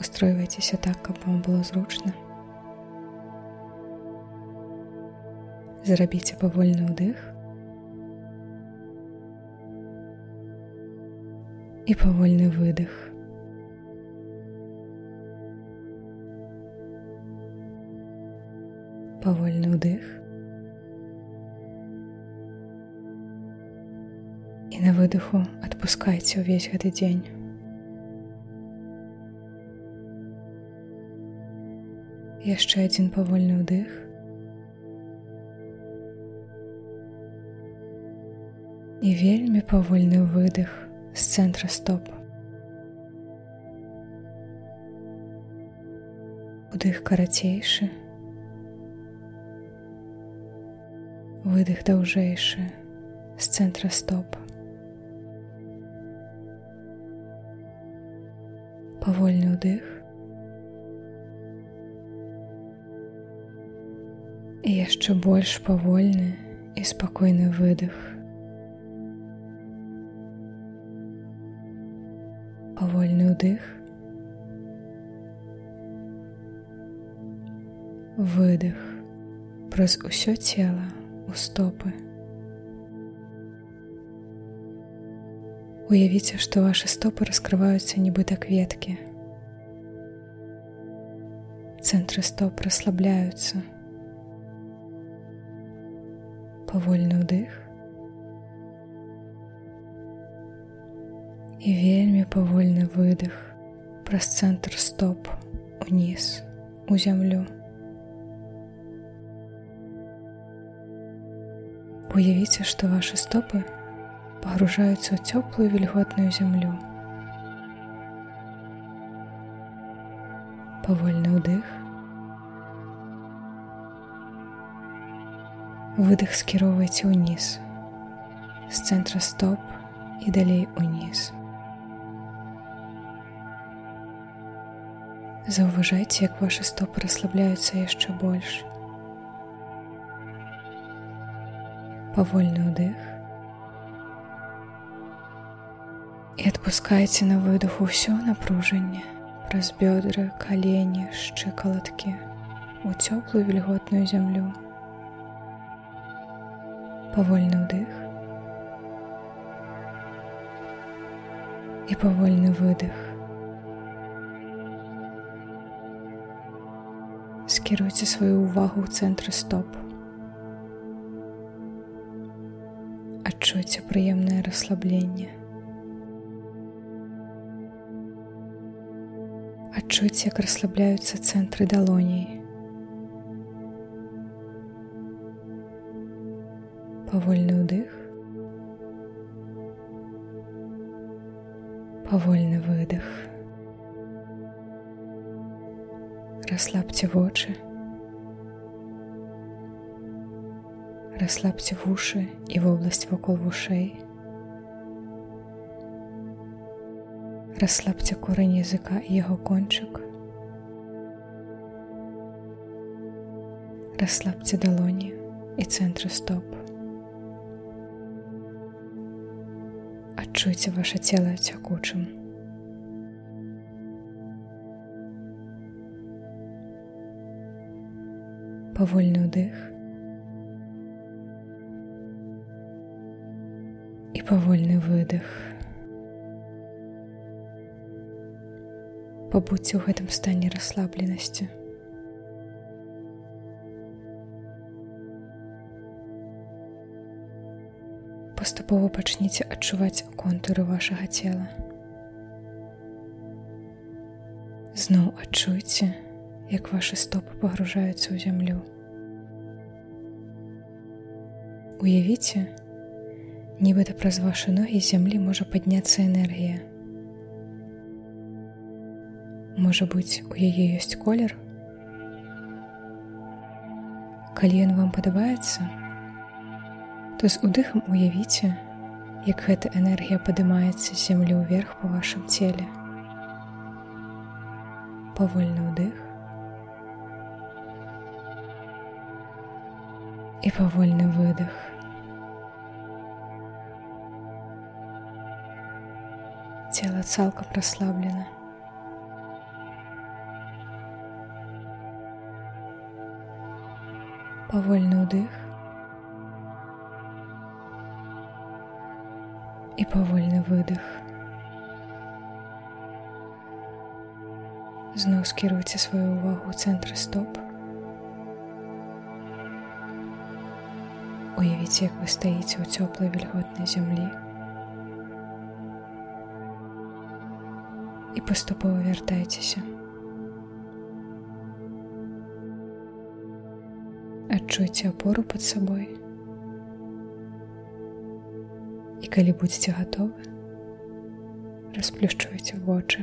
устройвайцеся так, каб вам было зручна. Зрабіце павольны ўдых і павольны выдых. Павольны ўдых і на выдыху адпускайце ўвесь гэты дзень. Яшчэ адзін павольны ўдых. І вельмі павольны выдых з цэнтра стоп. Удых карацейшы. Выдых даўжэйшы з цэнтра стоп. Павольны ўдых і яшчэ больш павольны і спакойны выдых. Павольны ўдых. Выдых праз усё цела у стопы. Уявіце, што вашы стопы раскрываюцца нібыта кветкі. Цэнтры стоп расслабляюцца павольны ўдых і вельмі павольны выдых праз цэнтр стоп уніз у зямлю. Уявіце, што вашы стопы пагружаюцца ў цёплую вільготную зямлю. Павольны ўдых выдых скіроўвайце ўніз з цэнтра стоп і далей уніз. Заўважайце, як вашы стопы расслабляюцца яшчэ больш. Павольны ўдых і адпускайце на выдуху ўсё напружанне праз бёдры, калені, шчыкалаткі у цёплую вільготную зямлю павольны ўдых і павольны выдых. Скіруйце сваю ўвагу ў цэнтры стоп. Адчуйце прыемнае расслабленне. Адчуйце, як расслабляюцца цэнтры далоней. павольны ўдых павольны выдох расслабьте вочы расслабьте вушы і вобласць вакол вушэй расслабьте корань языка і яго кончык расслабьте далоні і цэнтры стоп адчуйце ваше цело цякучым. Павольны ўдых і павольны выдых. Пабудзьце ў гэтым стане расслабленасці. Паступова пачніце адчуваць контуры вашага цела. Зноў адчуйце, як вашы стопы пагружаюцца ў зямлю. Уявіце, нібыта праз вашы ногі зямлі можа падняцца энергія. Можа быць, у яе ёсць колер. Калі ён вам падабаецца, то з удыхам уявіце, як гэта энергія падымаецца зямлю ўверх па вашым целе. Павольны ўдых і павольны выдох. Цела цалкам расслаблена. Павольны ўдых і павольны выдых. Зноў скіруйце сваю ўвагу ў цэнтры стоп. Уявіце, як вы стаіце ў цёплай вільготнай зямлі і паступова вяртайцеся. Адчуйце апору пад сабой. І калі будзеце гатовы, расплюшчвайце вочы.